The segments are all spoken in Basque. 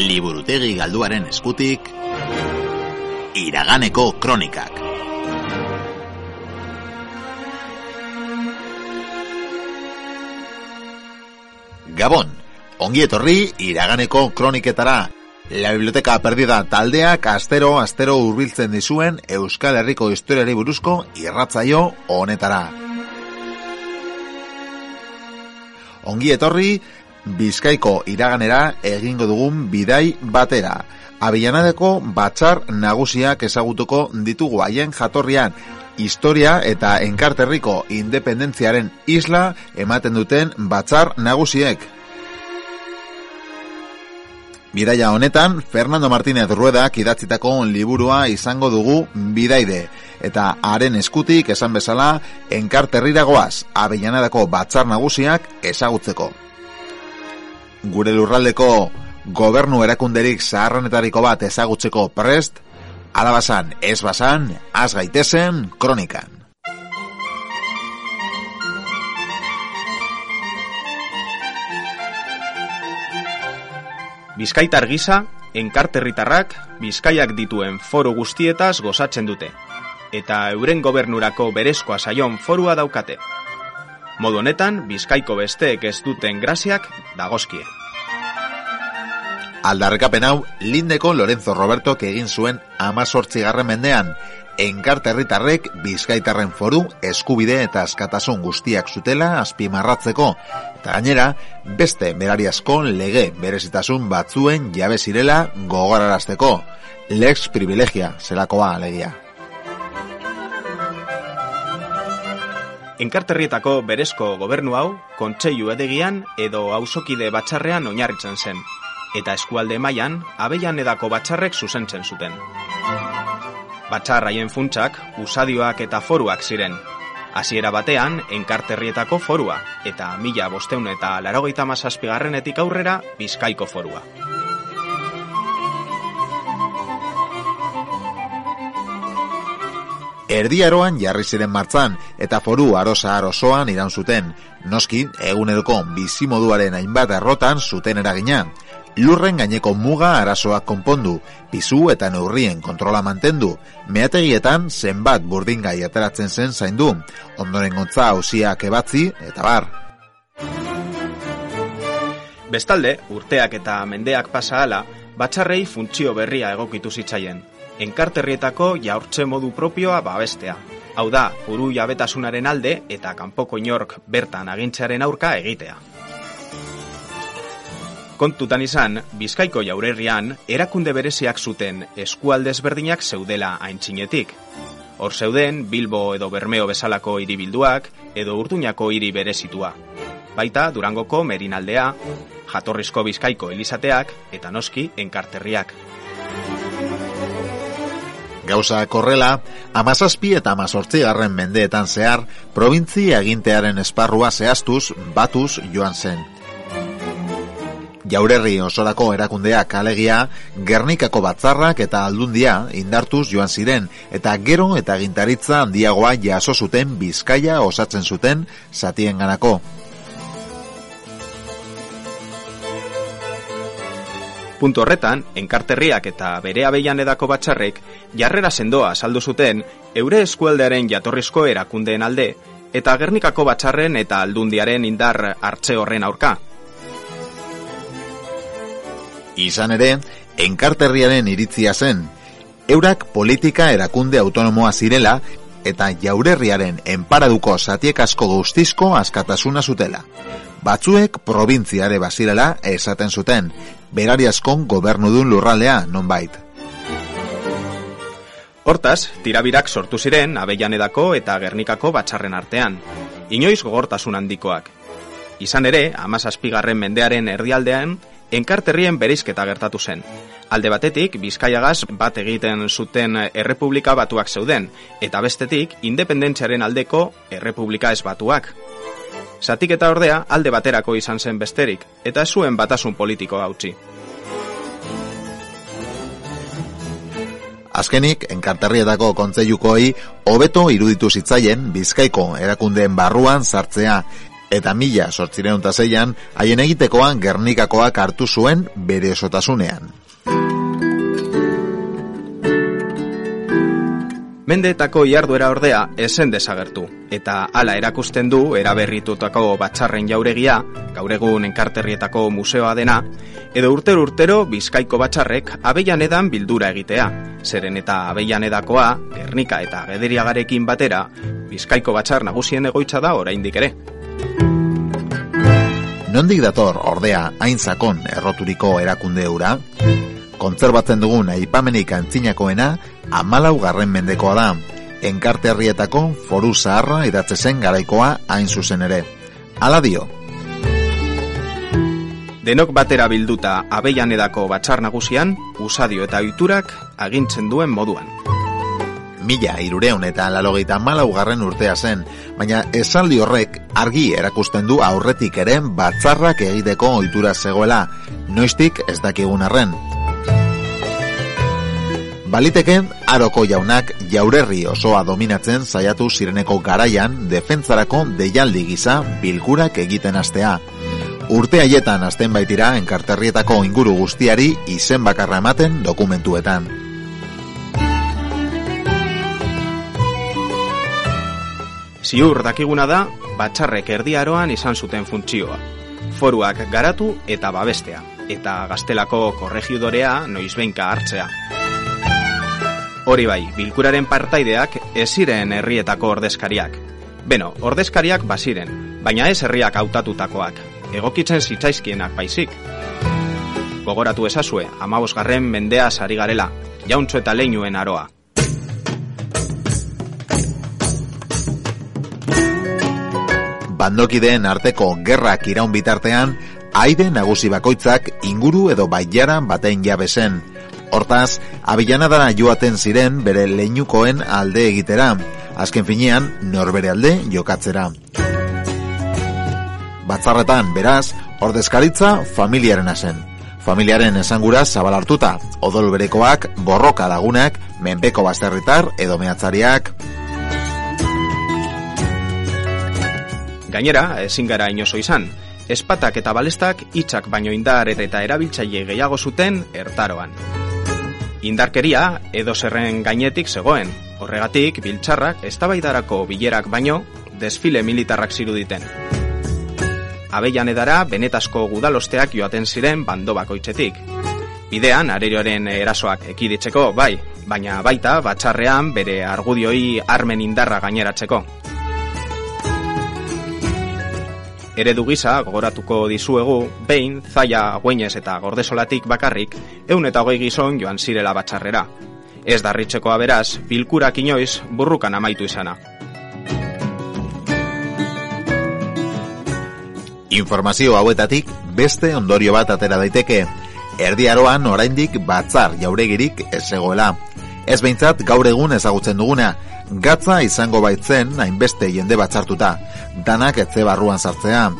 Liburutegi galduaren eskutik Iraganeko kronikak Gabon, ongi etorri Iraganeko kroniketara La Biblioteca Perdida taldeak astero astero hurbiltzen dizuen Euskal Herriko historiari buruzko irratzaio honetara. Ongi etorri Bizkaiko iraganera egingo dugun bidai batera. Abillanadeko batzar nagusiak ezagutuko ditugu haien jatorrian historia eta enkarterriko independentziaren isla ematen duten batzar nagusiek. Bidaia honetan, Fernando Martínez Ruedak idatzitako liburua izango dugu bidaide. Eta haren eskutik esan bezala, enkarterriragoaz, abillanadako batzar nagusiak ezagutzeko gure lurraldeko gobernu erakunderik zaharrenetariko bat ezagutzeko prest, alabasan ez basan, az gaitezen kronikan. Bizkaitar gisa, enkarterritarrak Bizkaiak dituen foru guztietaz gozatzen dute, eta euren gobernurako berezkoa saion forua daukate. Modu honetan, Bizkaiko besteek ez duten graziak dagozkie. Aldarrekapen hau, Lindeko Lorenzo Roberto egin zuen amazortzigarren mendean, enkarterritarrek Bizkaitarren foru eskubide eta askatasun guztiak zutela azpimarratzeko, eta gainera, beste berariazko lege berezitasun batzuen jabe zirela gogorarazteko, lex privilegia zelakoa alegia. Enkarterrietako berezko gobernu hau, kontseilu edegian edo auzokide batxarrean oinarritzen zen, eta eskualde mailan abeian edako batxarrek zuzentzen zuten. Batxar haien funtsak, usadioak eta foruak ziren. Hasiera batean, enkarterrietako forua, eta mila bosteun eta larogeita mazazpigarrenetik aurrera, bizkaiko forua. Erdiaroan jarri ziren martzan eta foru arosa arosoan iran zuten. Noski, eguneroko bizimoduaren hainbat errotan zuten eragina. Lurren gaineko muga arazoak konpondu, pizu eta neurrien kontrola mantendu, meategietan zenbat burdingai ateratzen zen zaindu, ondoren gontza hausiak ebatzi eta bar. Bestalde, urteak eta mendeak pasa ala, batxarrei funtzio berria egokitu zitzaien enkarterrietako jaurtze modu propioa babestea. Hau da, uru jabetasunaren alde eta kanpoko inork bertan agintzearen aurka egitea. Kontutan izan, Bizkaiko jaurerrian erakunde bereziak zuten eskualdez berdinak zeudela aintzinetik. Hor zeuden Bilbo edo Bermeo bezalako hiribilduak edo Urduñako hiri berezitua. Baita Durangoko Merinaldea, Jatorrizko Bizkaiko Elizateak eta noski Enkarterriak. Gauza korrela, amazazpi eta amazortzi garren mendeetan zehar, probintzi agintearen esparrua zehaztuz, batuz joan zen. Jaurerri osorako erakundeak alegia, Gernikako batzarrak eta aldundia indartuz joan ziren, eta gero eta gintaritza handiagoa jaso zuten bizkaia osatzen zuten zatien ganako. Puntu horretan, enkarterriak eta bere abeian edako batxarrek jarrera sendoa saldu zuten eure eskualdearen jatorrizko erakundeen alde eta gernikako batxarren eta aldundiaren indar hartze horren aurka. Izan ere, enkarterriaren iritzia zen, eurak politika erakunde autonomoa zirela eta jaurerriaren enparaduko zatiek asko guztizko askatasuna zutela. Batzuek probintziare bazirela esaten zuten, berari askon gobernu dun lurraldea nonbait. Hortaz, tirabirak sortu ziren abeian edako eta gernikako batxarren artean. Inoiz gogortasun handikoak. Izan ere, amazazpigarren mendearen erdialdean, enkarterrien bereizketa gertatu zen. Alde batetik, Bizkaiagaz bat egiten zuten errepublika batuak zeuden, eta bestetik, independentziaren aldeko errepublika ez batuak. Zatik eta ordea alde baterako izan zen besterik, eta zuen batasun politiko hautsi. Azkenik, enkarterrietako kontzeiukoi, hobeto iruditu zitzaien bizkaiko erakundeen barruan sartzea, eta mila sortzireun haien egitekoan gernikakoak hartu zuen bere esotasunean. Mendeetako jarduera ordea esen desagertu, eta hala erakusten du eraberritutako batxarren jauregia, gaur egun enkarterrietako museoa dena, edo urtero urtero bizkaiko batxarrek abeian edan bildura egitea, zeren eta abeian edakoa, gernika eta gederiagarekin batera, bizkaiko batxar nagusien egoitza da oraindik ere. Nondik dator ordea hain sakon erroturiko erakunde eura? Kontzerbatzen dugun aipamenik antzinakoena amalau garren mendekoa da, enkarte herrietako foru zaharra idatze zen garaikoa hain zuzen ere. Ala dio. Denok batera bilduta abeian edako batxar nagusian, usadio eta oiturak agintzen duen moduan. Mila irureun eta lalogeita malau garren urtea zen, baina esaldi horrek argi erakusten du aurretik eren batzarrak egiteko ohitura zegoela, noiztik ez dakigun arren. Baliteke, aroko jaunak jaurerri osoa dominatzen saiatu zireneko garaian defentzarako deialdi gisa bilkurak egiten astea. Urte haietan azten baitira enkarterrietako inguru guztiari izen bakarra ematen dokumentuetan. Ziur dakiguna da, batxarrek erdiaroan izan zuten funtzioa. Foruak garatu eta babestea, eta gaztelako korregidorea noizbeinka hartzea. Hori bai, bilkuraren partaideak ez ziren herrietako ordezkariak. Beno, ordezkariak baziren, baina ez herriak hautatutakoak. Egokitzen zitzaizkienak baizik. Gogoratu ezazue, amabosgarren mendea sari garela, jauntzu eta leinuen aroa. Bandokideen arteko gerrak iraun bitartean, aide nagusi bakoitzak inguru edo baiaran batein jabe zen. Hortaz, abillanadara joaten ziren bere leinukoen alde egitera, azken finean norbere alde jokatzera. Batzarretan, beraz, ordezkaritza familiaren zen. Familiaren esangura zabal hartuta, odol berekoak, borroka lagunak, menpeko bazterritar edo mehatzariak. Gainera, ezin gara inozo izan, espatak eta balestak hitzak baino indar eta erabiltzaile gehiago zuten ertaroan. Indarkeria edo zerren gainetik zegoen. Horregatik, biltzarrak eztabaidarako bilerak baino, desfile militarrak ziruditen. Abeian edara, benetazko gudalosteak joaten ziren bando bakoitzetik. Bidean, arerioaren erasoak ekiditzeko, bai, baina baita, batxarrean, bere argudioi armen indarra gaineratzeko. Eredu gisa, gogoratuko dizuegu, behin, zaila, guainez eta gordesolatik bakarrik, eun eta goi gizon joan zirela batxarrera. Ez darritzeko aberaz, bilkurak inoiz burrukan amaitu izana. Informazio hauetatik beste ondorio bat atera daiteke. Erdiaroan oraindik batzar jauregirik ez egoela. Ez behintzat gaur egun ezagutzen duguna, gatza izango baitzen hainbeste jende batzartuta, danak etze barruan sartzea.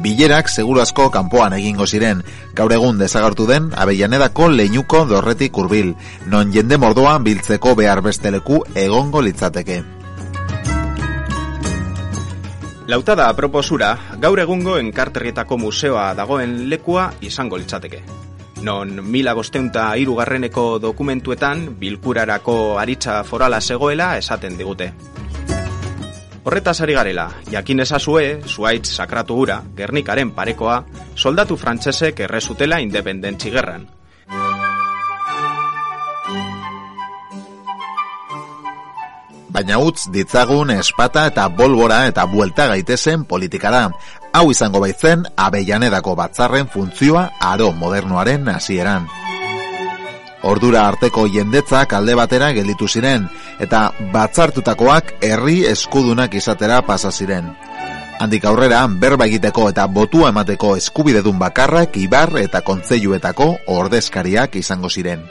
Bilerak seguru asko kanpoan egingo ziren, gaur egun desagartu den abeianedako leinuko dorretik hurbil, non jende mordoan biltzeko behar besteleku egongo litzateke. Lautada aproposura, gaur egungo enkarterrietako museoa dagoen lekua izango litzateke non mila bosteunta irugarreneko dokumentuetan bilkurarako aritza forala zegoela esaten digute. Horretaz ari garela, jakin ezazue, zuaitz sakratu gura, gernikaren parekoa, soldatu frantsesek errezutela independentzi gerran. Baina utz ditzagun espata eta bolbora eta buelta gaitezen politika da, hau izango baitzen abeianedako batzarren funtzioa aro modernoaren hasieran. Ordura arteko jendetzak alde batera gelditu ziren eta batzartutakoak herri eskudunak izatera pasa ziren. Handik aurrera, berba egiteko eta botua emateko eskubidedun bakarrak ibar eta kontzeiuetako ordezkariak izango ziren.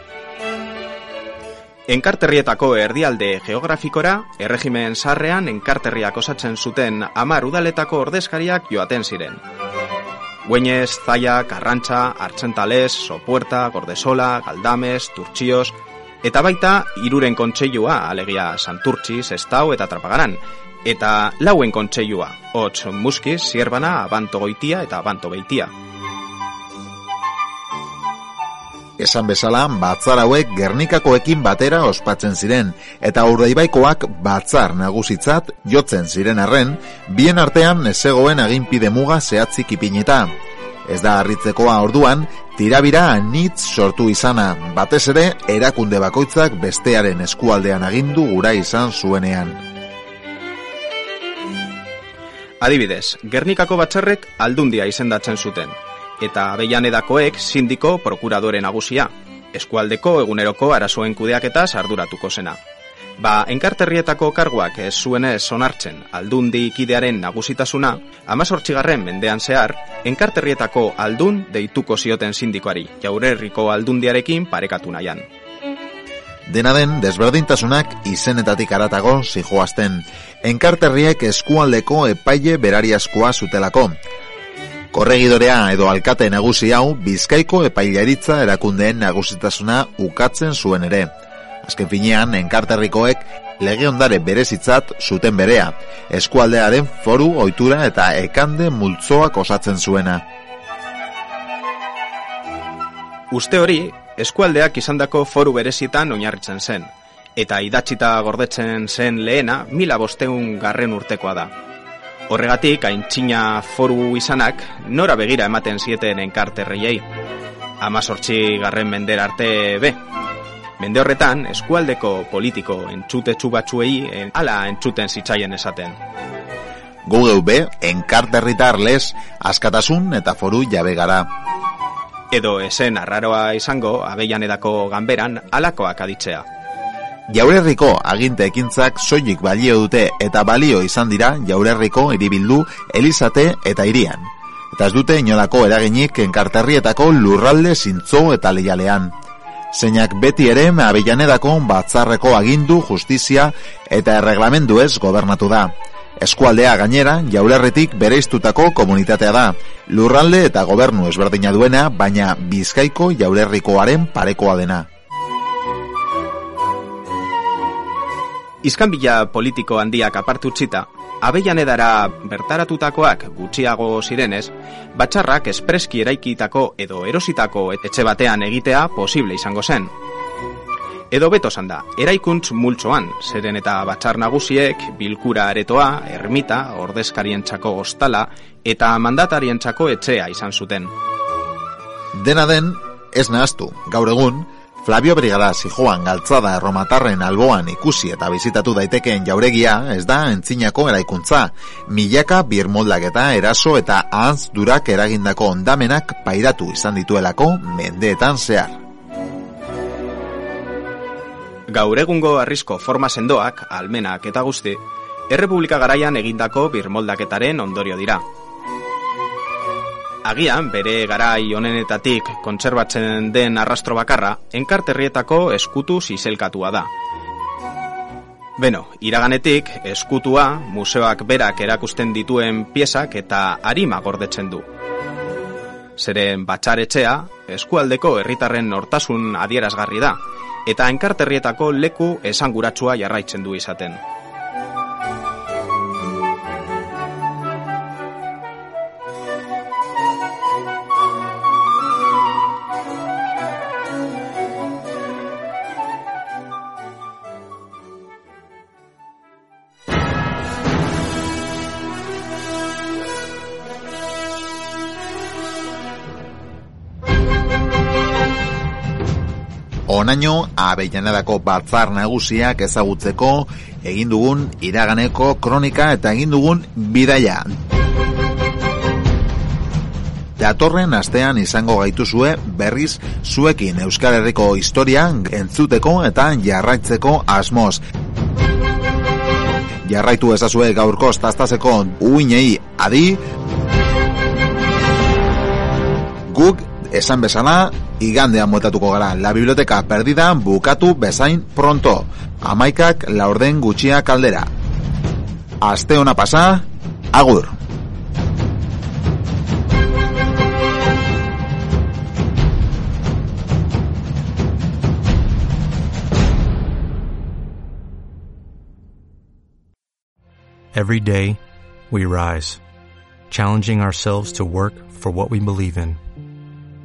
Enkarterrietako erdialde geografikora, erregimen sarrean enkarterriak osatzen zuten amar udaletako ordezkariak joaten ziren. Güeñez, Zaia, Karrantza, Artzentales, Sopuerta, Gordesola, Galdames, Turtxios, eta baita iruren kontseilua, alegia Santurtzi, Estau eta Trapagaran, eta lauen kontseilua, hotz muskiz, zierbana, abanto goitia eta abanto beitia. Esan bezala, batzar hauek Gernikakoekin batera ospatzen ziren, eta urdaibaikoak batzar nagusitzat jotzen ziren arren, bien artean ezegoen aginpide muga zehatzik ipinita. Ez da harritzekoa orduan, tirabira anitz sortu izana, batez ere erakunde bakoitzak bestearen eskualdean agindu gura izan zuenean. Adibidez, Gernikako batzarrek aldundia izendatzen zuten, eta abeianedakoek sindiko prokuradore nagusia, eskualdeko eguneroko arazoen kudeaketa sarduratuko zena. Ba, enkarterrietako karguak ez zuenez onartzen aldundi ikidearen nagusitasuna, amazortxigarren mendean zehar, enkarterrietako aldun deituko zioten sindikoari, jaurerriko aldundiarekin parekatu nahian. Dena den, desberdintasunak izenetatik aratago zijoazten. Enkarterriek eskualdeko epaile berariaskoa zutelako. Korregidorea edo alkate nagusi hau, bizkaiko epailearitza erakundeen nagusitasuna ukatzen zuen ere. Azken finean, enkarterrikoek lege ondare berezitzat zuten berea, eskualdearen foru, ohitura eta ekande multzoak osatzen zuena. Uste hori, eskualdeak izandako foru berezietan oinarritzen zen, eta idatzita gordetzen zen lehena mila bosteun garren urtekoa da. Horregatik, aintzina foru izanak, nora begira ematen zieten enkarterreiei. Amazortzi garren mender arte be. Mende horretan, eskualdeko politiko entzute batzuei ala entzuten zitzaien esaten. Google be, enkarterritar les, askatasun eta foru jabe gara edo esen arraroa izango abeian edako ganberan alakoak aditzea. Jaurerriko aginte ekintzak soilik balio dute eta balio izan dira jaurerriko iribildu Elizate eta Irian. Eta ez dute inolako eraginik enkarterrietako lurralde zintzo eta leialean. Zeinak beti ere abeianedako batzarreko agindu, justizia eta erreglamendu ez gobernatu da. Eskualdea gainera, jaurerretik bereiztutako komunitatea da. Lurralde eta gobernu ezberdina duena, baina bizkaiko jaurerrikoaren parekoa dena. Izkanbila politiko handiak apartu txita, abeian edara bertaratutakoak gutxiago zirenez, batxarrak espreski eraikitako edo erositako etxe batean egitea posible izango zen. Edo beto da, eraikuntz multzoan, zeren eta batxar nagusiek, bilkura aretoa, ermita, ordezkarientzako ostala eta mandatarientzako etxea izan zuten. Dena den, ez nahaztu, gaur egun, Flavio Brigada zijoan galtzada erromatarren alboan ikusi eta bizitatu daitekeen jauregia ez da entzinako eraikuntza. Milaka birmoldak eta eraso eta ahantz durak eragindako ondamenak pairatu izan dituelako mendeetan zehar gaur egungo arrisko forma sendoak, almenak eta guzti, Errepublika garaian egindako birmoldaketaren ondorio dira. Agian, bere garai honenetatik kontserbatzen den arrastro bakarra, enkarterrietako eskutu zizelkatua da. Beno, iraganetik, eskutua, museoak berak erakusten dituen piezak eta harima gordetzen du. Zeren batxaretxea, eskualdeko herritarren nortasun adierazgarri da, eta enkarterrietako leku esanguratsua jarraitzen du izaten. Onaino, abeianadako batzar nagusiak ezagutzeko egin dugun iraganeko kronika eta egin dugun bidaia. Datorren astean izango gaituzue berriz zuekin Euskal Herriko historia entzuteko eta jarraitzeko asmoz. jarraitu ezazue gaurko tastazeko uinei adi guk esan bezala igandean motatuko gara. La biblioteka perdida bukatu bezain pronto. Amaikak laurden gutxia kaldera aste ona pasa agur. Every day, we rise, challenging ourselves to work for what we believe in.